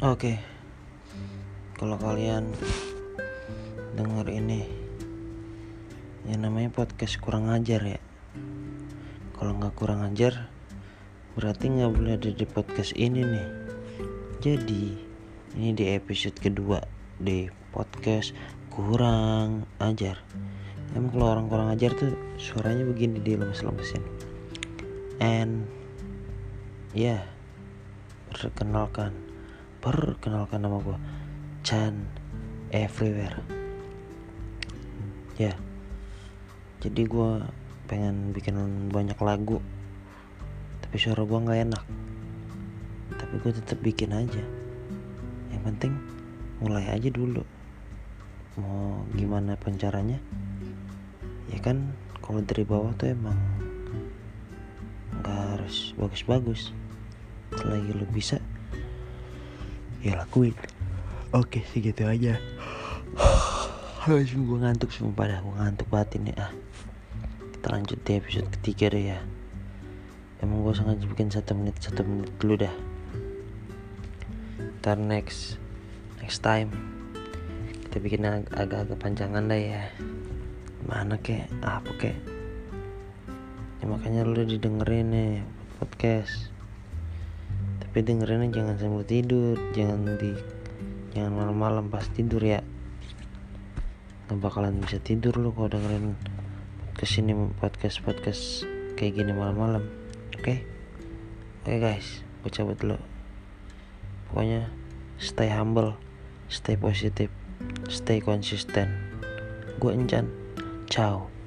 Oke, kalau kalian denger ini, ya namanya podcast kurang ajar ya. Kalau nggak kurang ajar, berarti nggak boleh ada di podcast ini nih. Jadi, ini di episode kedua di podcast kurang ajar. Emang kalau orang kurang ajar tuh suaranya begini di lemes-lemesin. And ya, yeah, perkenalkan perkenalkan nama gue Chan Everywhere. Ya. Jadi gue pengen bikin banyak lagu tapi suara gue nggak enak. Tapi gue tetap bikin aja. Yang penting mulai aja dulu. Mau gimana pencaranya ya kan kalau dari bawah tuh emang nggak harus bagus-bagus. Selagi lo bisa ya lakuin. Oke segitu aja. Harus gue ngantuk semua pada gue ngantuk banget ini ah. Kita lanjut di episode ketiga deh ya. Emang gue sengaja bikin satu menit satu menit dulu dah. Ntar next next time kita bikin ag agak-agak panjangan dah ya. Mana kek? Apa kek? Ya makanya lu udah didengerin nih podcast tapi dengerinnya jangan sambil tidur jangan di jangan malam-malam pas tidur ya. Nggak bakalan bisa tidur lu kalau dengerin ke sini podcast podcast kayak gini malam-malam oke? Okay? oke okay, guys gue cabut dulu. Pokoknya stay humble stay positif stay konsisten gue encan ciao